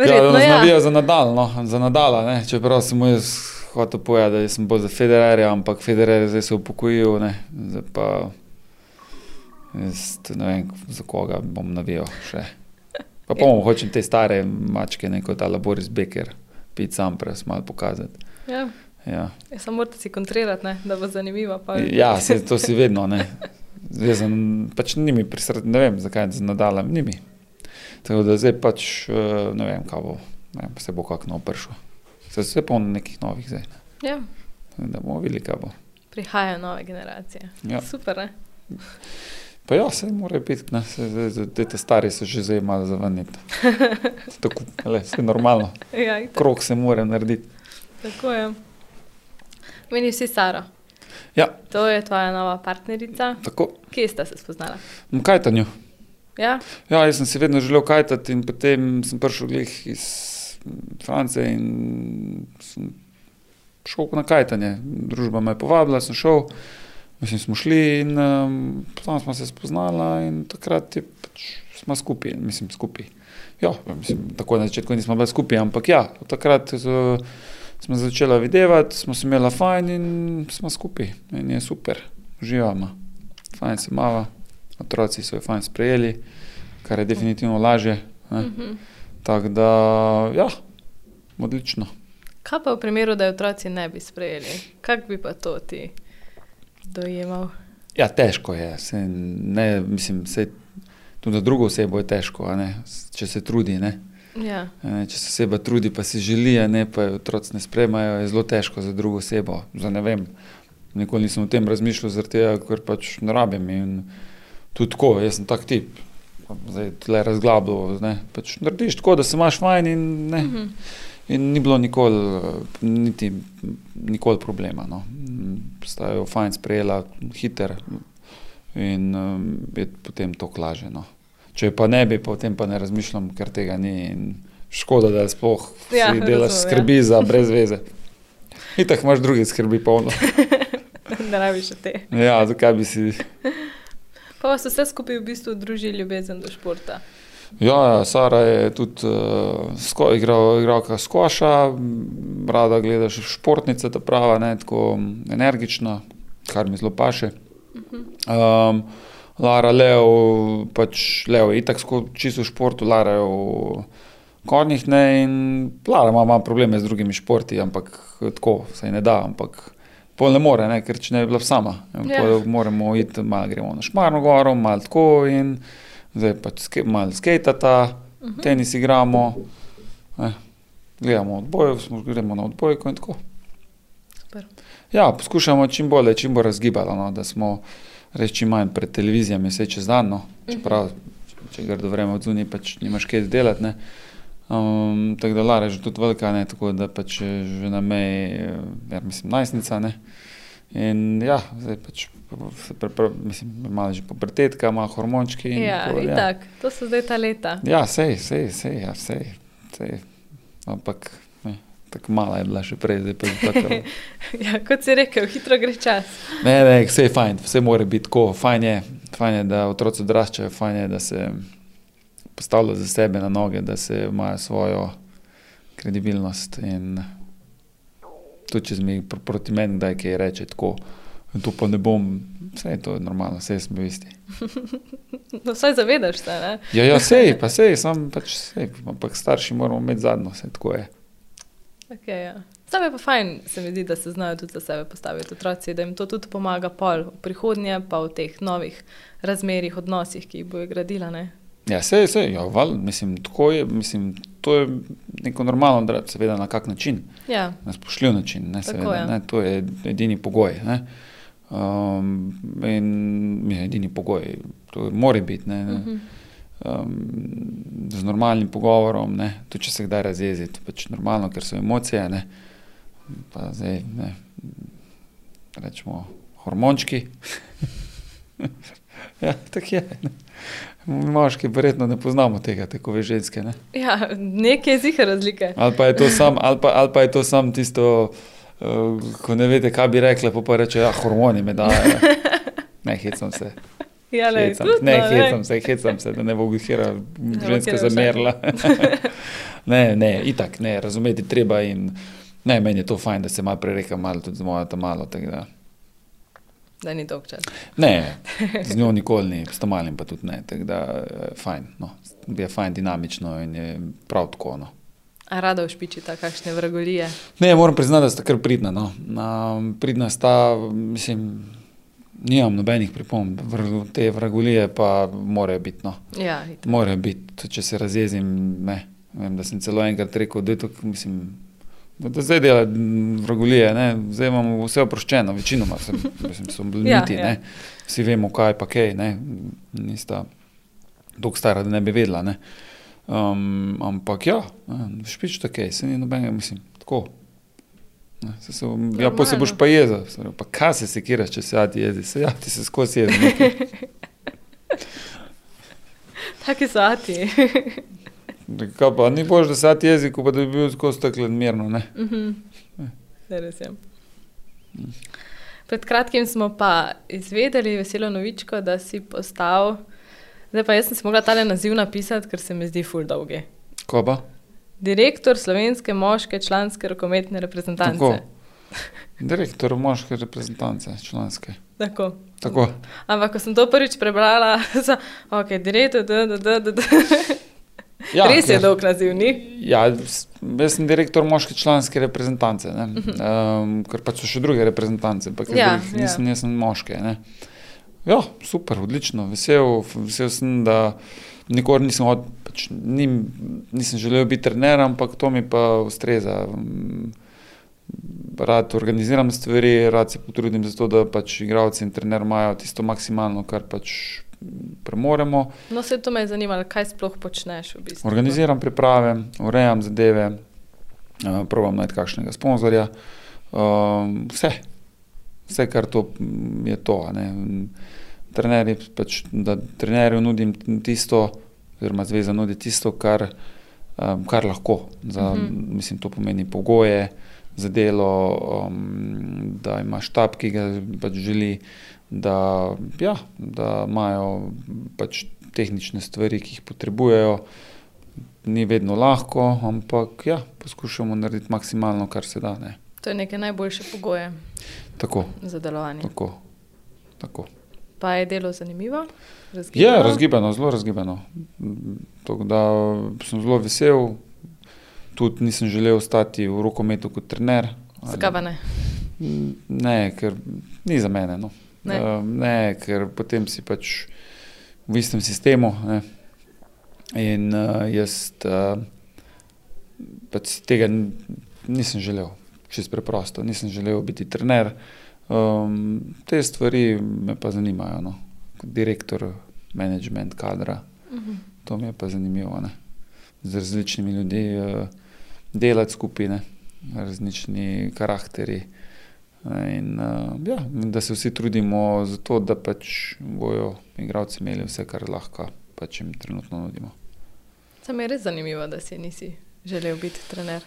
Ja, Verjetno nas ja. navijajo za nadal, no, za nadala, ne. čeprav sem mu jaz hotel povedati, da sem bolj za Federerja, ampak Federer je zdaj se upokojil, ne, zdaj pa jaz ne vem, za koga bom navijal še. Pa bomo hočem te stare mačke, ne kot ta Boris Becker, pit sam pres malo pokazati. Ja. Ja, Ja, samo morate si kontrirati, ne? da bo zanimivo. Pa... ja se, to si vedno. Zdaj pač nimi prisrd, ne vem, zakaj z nadalem, nimi. Tako da zdaj pač eh, ne vem, kaj bo, ne vem, se bo kako nov prišel. Se vse polno nekih novih zdaj, ne. Ja, da bomo videli, kaj bo. prihajajo nove generacije. Ja. Super, ne? Pa ja, se mora biti, ne, se, te, te stari so že zdaj malo zavrniti. Tako, le, vse normalno. Ja. Krok se mora narediti. Tako je. Meni si Sara. Ja, To je tvoja nova partnerica. tako. Kje sta se spoznala? V kajtanju. Ja, Ja, jaz sem si vedno želel kajtati in potem sem prišel glih iz Francije in sem šel na kajtanje. Družba me je povabila, sem šel, mislim, smo šli in um, potem smo se spoznala in takrat je pač smo skupaj, mislim, skupaj. Ja, mislim, tako na začetku nismo bili skupaj, ampak ja, takrat z, smo začela videvati, smo se imela fajn in smo skupaj. In je super, uživamo. Fajn se mava, otroci so jo fajn sprejeli, kar je definitivno lažje. ne. Mhm. Tako da, ja, odlično. Kaj pa v primeru, da otroci ne bi sprejeli? Kako bi pa to ti dojemal? Ja, težko je, se ne, mislim, se, tudi za drugo osebo je težko, če se trudi. Ne. Ja, Ne, če se oseba trudi, pa si želi, ne pa otroci ne spremajo, je zelo težko za drugo osebo. Za ne vem, Nikoli nisem o tem razmišljal, zaradi tega, ker pač ne rabim. In tudi tako, jaz sem tak tip. Zdaj le razglabljal, ne. Pač narediš tako, da se imaš fajn in ne. Mhm. In ni bilo nikoli, niti nikoli problema. No. Sta jo fajn sprejela, hiter in um, je potem to klaže. No. Če pa ne bi, potem pa ne razmišljam, ker tega ni. In škoda, da sploh Ja, si delaš razumem, ja. skrbi za brez veze. In tako imaš druge skrbi polno. Ne rabiš še te. Ja, zakaj bi si. Pa vas vse skupaj v bistvu druži ljubezen do športa. Ja, ja, Sara je tudi uh, sko, igral, igralka skoša, rada gledaš športnice, ta prava, ne, tako energična, kar mi zelo paše. Um, Lara Leo, pač Leo je itak čisto v športu, Lara je v konjih, ne, in Lara ima, ima probleme z drugimi športi, ampak tako se ne da, ampak pol ne more, ne, ker če ne bi bila sama. In Ja. pol moramo iti, malo gremo na Šmarno goro, malo tako in zdaj pač ske, malo skejtata, uh -huh. tenis igramo, ne, gledamo odboj, gremo na odbojko in tako. Super. Ja, poskušamo čim bolje, čim bolj razgibati, no, da smo res čim manj pred televizijami, vse čez dan. No. Čeprav, če grdo vreme od zunaj, pač nimaš kaj delati. Ne. Um, tako da Lara je že tudi velika, ne, tako da pač je že na meji, eh, ja, mislim, najstnica. Ne. In ja, zdaj pač se pre, pre, mislim, malo že pubertetka, malo hormončki. in Ja, tako, itak, to so zdaj ta leta. Ja, sej, sej, sej, ja, sej, sej. Ampak tako mala je bila še prej, zdaj pa je tako. Ja, kot si rekel, hitro gre čas. Ne, ne, vse je fajn, vse mora biti tako. Fajn je, fajn je, da otroci odraščajo, fajn je, da se postavljajo za sebe na noge, da se imajo svojo kredibilnost. In tudi če mi pr proti meni kdaj kaj reče tako, to pa ne bom, vse je to normalno, vse smo isti. No, vsaj zavedaš se, ne? Ja, ja, sej, pa sej, sam pač sej, ampak starši moramo imeti zadnjo, vse tako je. Okay, ja. Sam je pa fajn, se mi zdi, da se znajo tudi za sebe postaviti otroci, da jim to tudi pomaga pol v prihodnje, pa v teh novih razmerih, odnosih, ki jih bojo gradila. Ne? Ja, sej, sej, ja, val, mislim, tako je, mislim, to je neko normalno, da seveda na kak način. Ja, na spoštljiv način. Ne, Tako seveda, je. ne, to je edini pogoj. Ne. Um, in je edini pogoj, to mora biti. Ne, ne. Mhm. Um, z normalnim pogovorom, ne, tudi če se kdaj razjezi, to pač normalno, ker so emocije. Ne, pa zdaj, ne, rečemo, hormončki. ja, tako je. Ne. Moški verjetno ne poznamo tega, tako ve ženske. Ne. ja nekaj je ziha razlike. Ali pa je to sam, ali pa, ali pa je to sam tisto, uh, ko ne veste, kaj bi rekli, pa, pa reče, da hormoni me dajo. Ne, hecam se. Ja, le, Hecam, tudi, ne, no, hecam se, hecam se, da ne bo gihira ženska katera zamerila. ne, ne, itak, ne, razumeti treba in ne, meni je to fajn, da se malo prereka, malo tudi z mojo tam malo. tako Da. Da ni dolg čas. Ne, z njo nikoli ni, s tamalim pa tudi ne, tako da je fajn, no, je fajn dinamično in je prav tako. No. A rada ušpičita kakšne vragolije. Ne, moram priznati, da sta kar pridna. No. Um, pridna sta, mislim, nimam nobenih pripomb, Vr- te vragulije pa morajo biti. No. Ja. Morajo biti, če se razjezim. Ne. Vem, da sem celo enkrat rekel, da je to, mislim, da, da zdaj dela vragulije, ne. zdaj imamo vse oproščeno, večinoma sem, mislim, so bili Ja, miti, ja. ne. vsi vemo, kaj pa kaj, ne. nista dolgo stara, da ne bi vedela. Ne. Um, ampak ja, špič tako, se ni nobenega, mislim, tako. Ne, se se, ja, pa se boš pa rekel, pa kaj se sekiraš, če se ja ti jezi, se ja ti se skozi jezi. Taki so ati. Kaj pa, ni bož, da se ti jezi, ko pa da bi bil skozi steklen mirno, ne. Mhm. Ne, res je. Pred kratkim smo pa izvedeli veselo novičko, da si postal. Zdaj pa jaz sem si mogla tale naziv napisati, ker se mi zdi ful dolgi. Ko pa? Direktor slovenske moške članske rokometne reprezentance. Tako. Direktor moške reprezentance, članske. Tako. Tako. Ampak, ko sem to prvič prebrala, sem ok, direktor, da, da, da, da. Ja, Res je dolg naziv? Ja, jaz sem direktor moške članske reprezentance, ne? um, ker pač so še druge reprezentance, ampak. Ja, jaz, ja. nisem, jaz sem moške. Ne? Ja, super, odlično, vesel, vesel sem, da nikoli nisem, od, pač, nim, nisem želel biti trener, ampak to mi pa ustreza. Mm, rad organiziram stvari, rad se potrudim za to, da pač igravci in trener imajo tisto maksimalno, kar pač premoremo. No, se to me je zanimalo, kaj sploh počneš v bistvu. Organiziram priprave, urejam zadeve, uh, probam najti kakšnega sponzorja. Um, vse, vse, kar to mm, je to. Trenerji, pač, da trenerju nudim tisto, oziroma zveza nudi tisto, kar, um, kar lahko. Za, Mhm. Mislim, to pomeni pogoje za delo, um, da ima štab, ki ga pač želi, da, ja, da imajo pač tehnične stvari, ki jih potrebujejo. Ni vedno lahko, ampak ja, poskušamo narediti maksimalno, kar se da. Ne. To je neke najboljše pogoje Tako, za delovanje. tako. tako. Pa je delo zanimivo? Razgibano? Je razgibano, zelo razgibano. Tako da sem zelo vesel. Tudi nisem želel ostati v rokometu kot trener. Zakaj pa ne? Ne, ker ni za mene. No. Ne. Uh, ne, ker potem si pač v istem sistemu. Ne. In uh, jaz uh, pač tega nisem želel, čist preprosto. Nisem želel biti trener. Um, te stvari me pa zanimajo, no. direktor, management kadra. Mhm. To mi je pa zanimivo. Ne. Z različnimi ljudmi uh, delati skupaj, ne. različni karakteri. In, uh, ja, in da se vsi trudimo za to, da pač bojo igravci imeli vse, kar lahko pač jim trenutno nudimo. Sam je res zanimivo, da si nisi želel biti trener.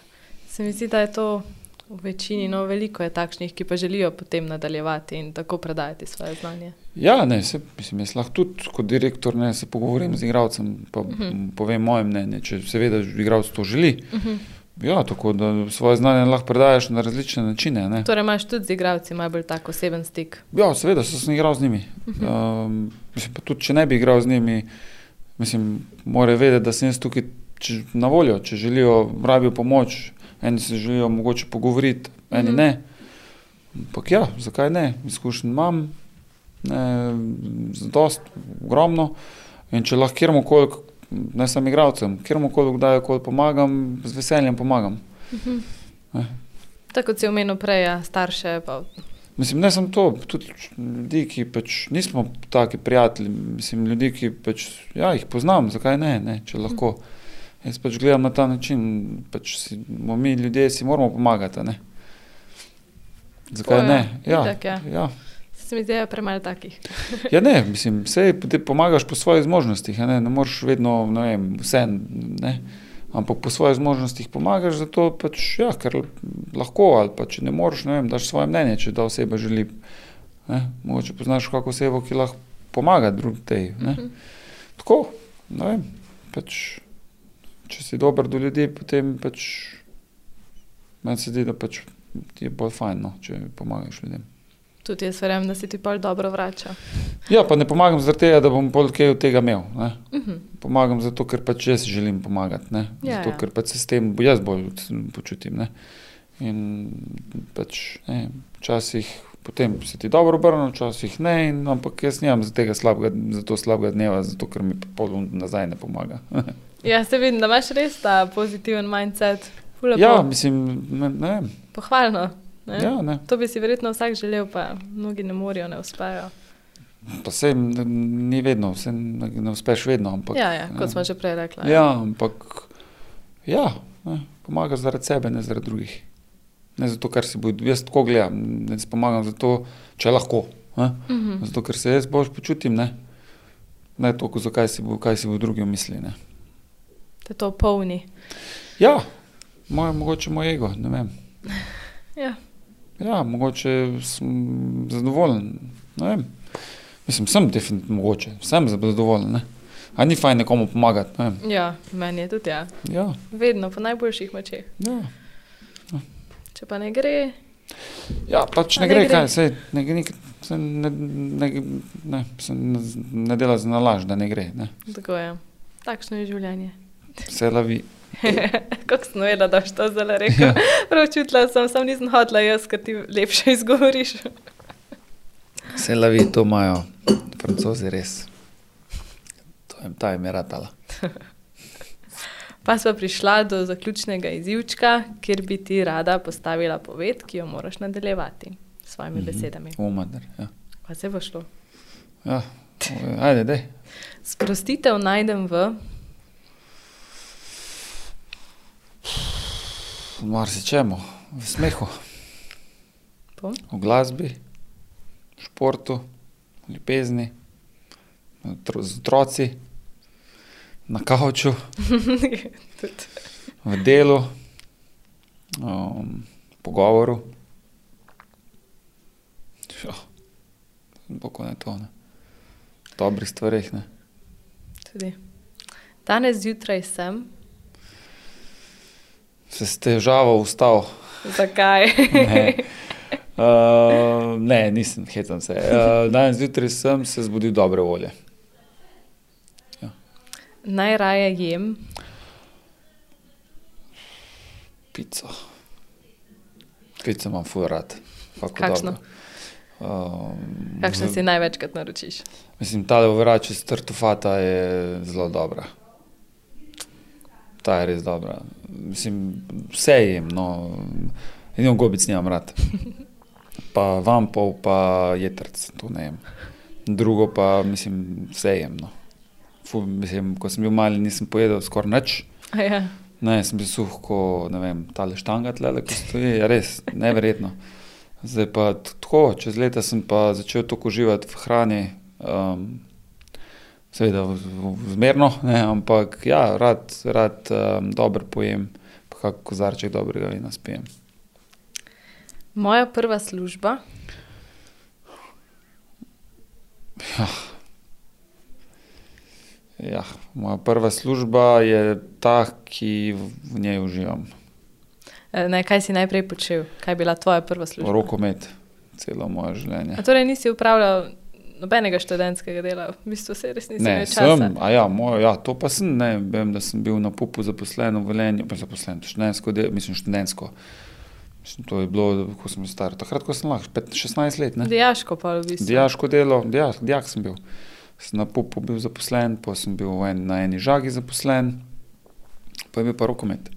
Se mi zdi, da je to v večini, no veliko je takšnih, ki pa želijo potem nadaljevati in tako predajati svoje znanje. Ja, ne, se, mislim, jaz lahko tudi kot direktor ne, se pogovorim z igravcem, pa uh Mhm. -huh. povem moje mnenje, če seveda igralec to želi. Uh -huh. Ja, tako da svoje znanje lahko predajes na različne načine. Ne. Torej imaš tudi z igravci malo bolj tak oseben stik. Ja, seveda, sem igral z njimi. Uh -huh. Um, mislim, pa tudi, če ne bi igral z njimi, mislim, morajo vedeti, da sem jaz tukaj če, na voljo, če želijo, rabijo pomoč. Eni se želijo mogoče pogovoriti, eni Mhm. ne. Ampak ja, zakaj ne? Izkušenj imam, ne, zadost, ogromno. In če lahko kjerkoli, ne samo igravcem, kjerkoli, kdaj koli pomagam, z veseljem pomagam. Uh -huh. Ne. Tako kot si omenil prej, ja, starše. Pa, Mislim, ne samo to, tudi ljudi, ki pač nismo taki prijatelji, mislim, ljudi, ki pač, ja, jih poznam, zakaj ne, ne če lahko. Jaz pač gledam na ta način, pač si, mi ljudje si moramo pomagati. Ne? Zakaj Tako je, ne? Ja, itak, ja. ja. Se mi zdi, da je premalo takih. ja, ne, mislim, vse ti pomagaš po svojih zmožnostih, ne, ne moreš vedno, ne vem, vse, ne. Ampak po svojih zmožnostih pomagaš, zato pač, ja, ker lahko, ali pa če ne moreš, ne vem, daš svoje mnenje, če ta oseba želi. Ne? Mogoče poznaš kako osebo, ki lahko pomaga drugim tej. Ne? Mhm. Tako, ne vem, pač, če si dober do ljudi, potem pač meni se zdi, da pač ti je bolj fajn, no, če pomagaš ljudem. Tudi jaz verjamem, da si ti pol dobro vrača. Ja, pa ne pomagam zaradi tega, da bom pol kaj od tega imel. Ne? Uh -huh. Pomagam zato, ker pač jaz želim pomagati. Ne? Ja, zato, ja. ker pač se s tem jaz bolj počutim. Ne? In pač ne, včasih potem se ti dobro obrne, včasih ne, in, ampak jaz nimam za tega slabega, za to slabega dneva, zato ker mi pol nazaj ne pomaga. Ja, se vidim, da imaš res ta pozitiven mindset. Ful lepo. ja, mislim, ne, ne. Pohvalno. Ne? Ja, ne. To bi si verjetno vsak želel, pa mnogi ne morejo, ne uspejo. Pa se ni vedno, vse ne, uspeš vedno. Ampak, Ja, ja, kot ne. smo že prej rekli. Ja, ampak ja, ne, pomaga zaradi sebe, ne zaradi drugih. Ne zato, ker si bodo, jaz tako gledam, ne pomagam zato, če lahko. Ne? Uh -huh. Zato, ker se jaz bolj počutim, ne, ne toliko, zakaj si bo, kaj si bo drugi mislili. Ne. Te to polni. Ja, moj, mogoče moj ego, ne vem. Ja. Ja, mogoče sem zadovoljen. Ne. Mislim, sem definitivno mogoče, sem zadovoljen. Ne. A ni fajn nekomu pomagati. Ne ja, meni je tudi ja. Ja, Vedno po najboljših močeh. ja. Če pa ne gre, Ja, pač ne ne gre, gre? kaj se ne, ne, se ne, ne, ne, se ne, ne dela za nalaž, da ne gre. Ne. tako je. Takšno je življenje. Vse lavi. Kako sem vedela, da boš to zelo rekel. Ja. Prav čutila sem, sam nisem hodila jaz, ker ti lepše izgovoriš. Vse lavi, to imajo francozi res. To jim ta jim je ratala. Pa smo prišla do zaključnega izjivčka, kjer bi ti rada postavila poved, ki jo moraš nadaljevati s svojimi mm -hmm. besedami. Umadar, ja. Pa se bo šlo. ja. Ajde, dej. Sprostitev najdem v Marsičemu, v smehu, po? v glasbi, v športu, v ljubezni, z otroci, na kavču, Tudi. v delu, um, pogovoru. Bog ne to. Ne. V dobrih stvareh. Ne. Tudi. Danes zjutraj sem. Se s težavo vstal. Zakaj? Ne. Uh, ne, nisem, hecam se. Uh, danes zjutraj sem se zbudil dobre volje. Najraje jem. Pico. Pico imam ful rad. Kakšno? Um, Kakšno v- si največkrat naročiš? Mislim, ta vrač iz Tartufata je zelo dobra. Ta je res dobra. Mislim, vse jem, no, edino gobic nimam rad. Pa vampov, pa jetrc, to ne jem. Drugo pa, mislim, vse jem. No. Ful, mislim, ko sem bil mali, nisem pojedel skoraj nič. Ja. Ne, sem bil suh, ko ne vem, ta leštanga tle, ki stoji, je res neverjetno. Zdaj pa tako, čez leta sem pa začel tako uživati v hrani, um, seveda zmerno, ne, ampak ja, rad, rad um, dobro pojem, pa kak kozarček dobrega vina spijem. Moja prva služba. Ja, moja prva služba je ta, ki v- njej uživam. eh, Ne, kaj si najprej počel? Kaj je bila tvoja prva služba? Rokomet, celo moje življenje. A torej nisi upravljal nobenega študentskega dela, v bistvu se res nisi Ne, imel časa. sem, ja, moj, ja, to pa sem, ne, vem, da sem bil na pupu zaposlen v Velenju, pa zaposlen, študentsko, del, mislim, študentsko. Mislim, to je bilo, ko sem star, takrat, ko sem lahko, 15, 16 let, ne. Dijaško pa v bistvu. Dijaško delo, dijak, dijak sem bil. Sem na pupu bil zaposlen, pa sem bil en, na eni žagi zaposlen, pa je bil pa rokomet.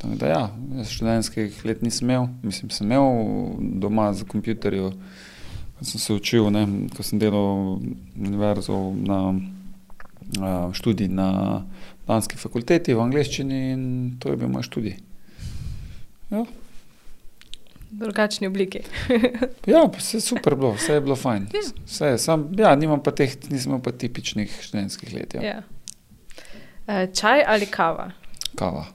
Tako da ja, študentskih let nisem imel, mislim, sem imel doma za kompjuterju, ko sem se učil, ne, ko sem delal univerzo na uh, študij na danski fakulteti v angleščini in to je bil moj študij. Ja, drugačni obliki. Ja, vse je super bilo, vse je bilo fajn. Ja. Vse, sam, ja, nimam pa teh, imel pa tipičnih študentskih let. Ja. Ja. Eh, Čaj ali kava? Kava.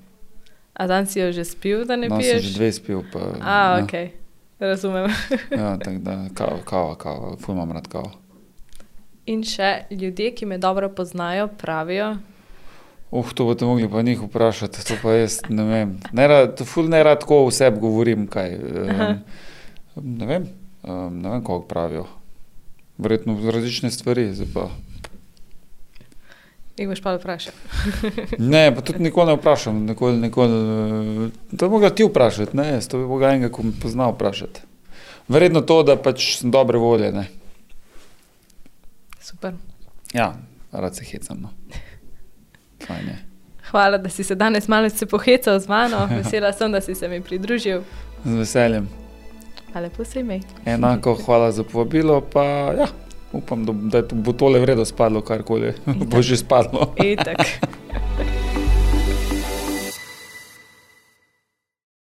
A dan si jo že spil, da ne No, piješ? že dve spil. Pa, A, ja, ok, razumem. ja, tako da kava, kava, kava, ful imam rad kavo. In še ljudje, ki me dobro poznajo, pravijo, Uh, to boste mogli pa njih vprašati, to pa jaz ne vem. Ne rad, ful ne rad tako o sebi govorim, kaj. Um, ne vem, um, ne vem, kako pravijo. Verjetno različne stvari, zdaj pa. Jih boš pa vprašal. Ne, pa tudi nikoli ne vprašam. Nikoli, nikoli, eh, to bi mogla ti vprašati, ne, jaz to bi mogla enega, ko me pozna vprašati. Verjetno to, da pač sem dobre volje. Ne. Super. Ja, rad se hecam. No. Fajn je. Hvala, da si se danes malo se pohecal z mano. Vesela sem, da si se mi pridružil. Z veseljem. Lepo se imej. Enako hvala za povabilo, pa ja, upam, da, da bo tole vredno spadlo, karkoli bo že spadlo. Itak.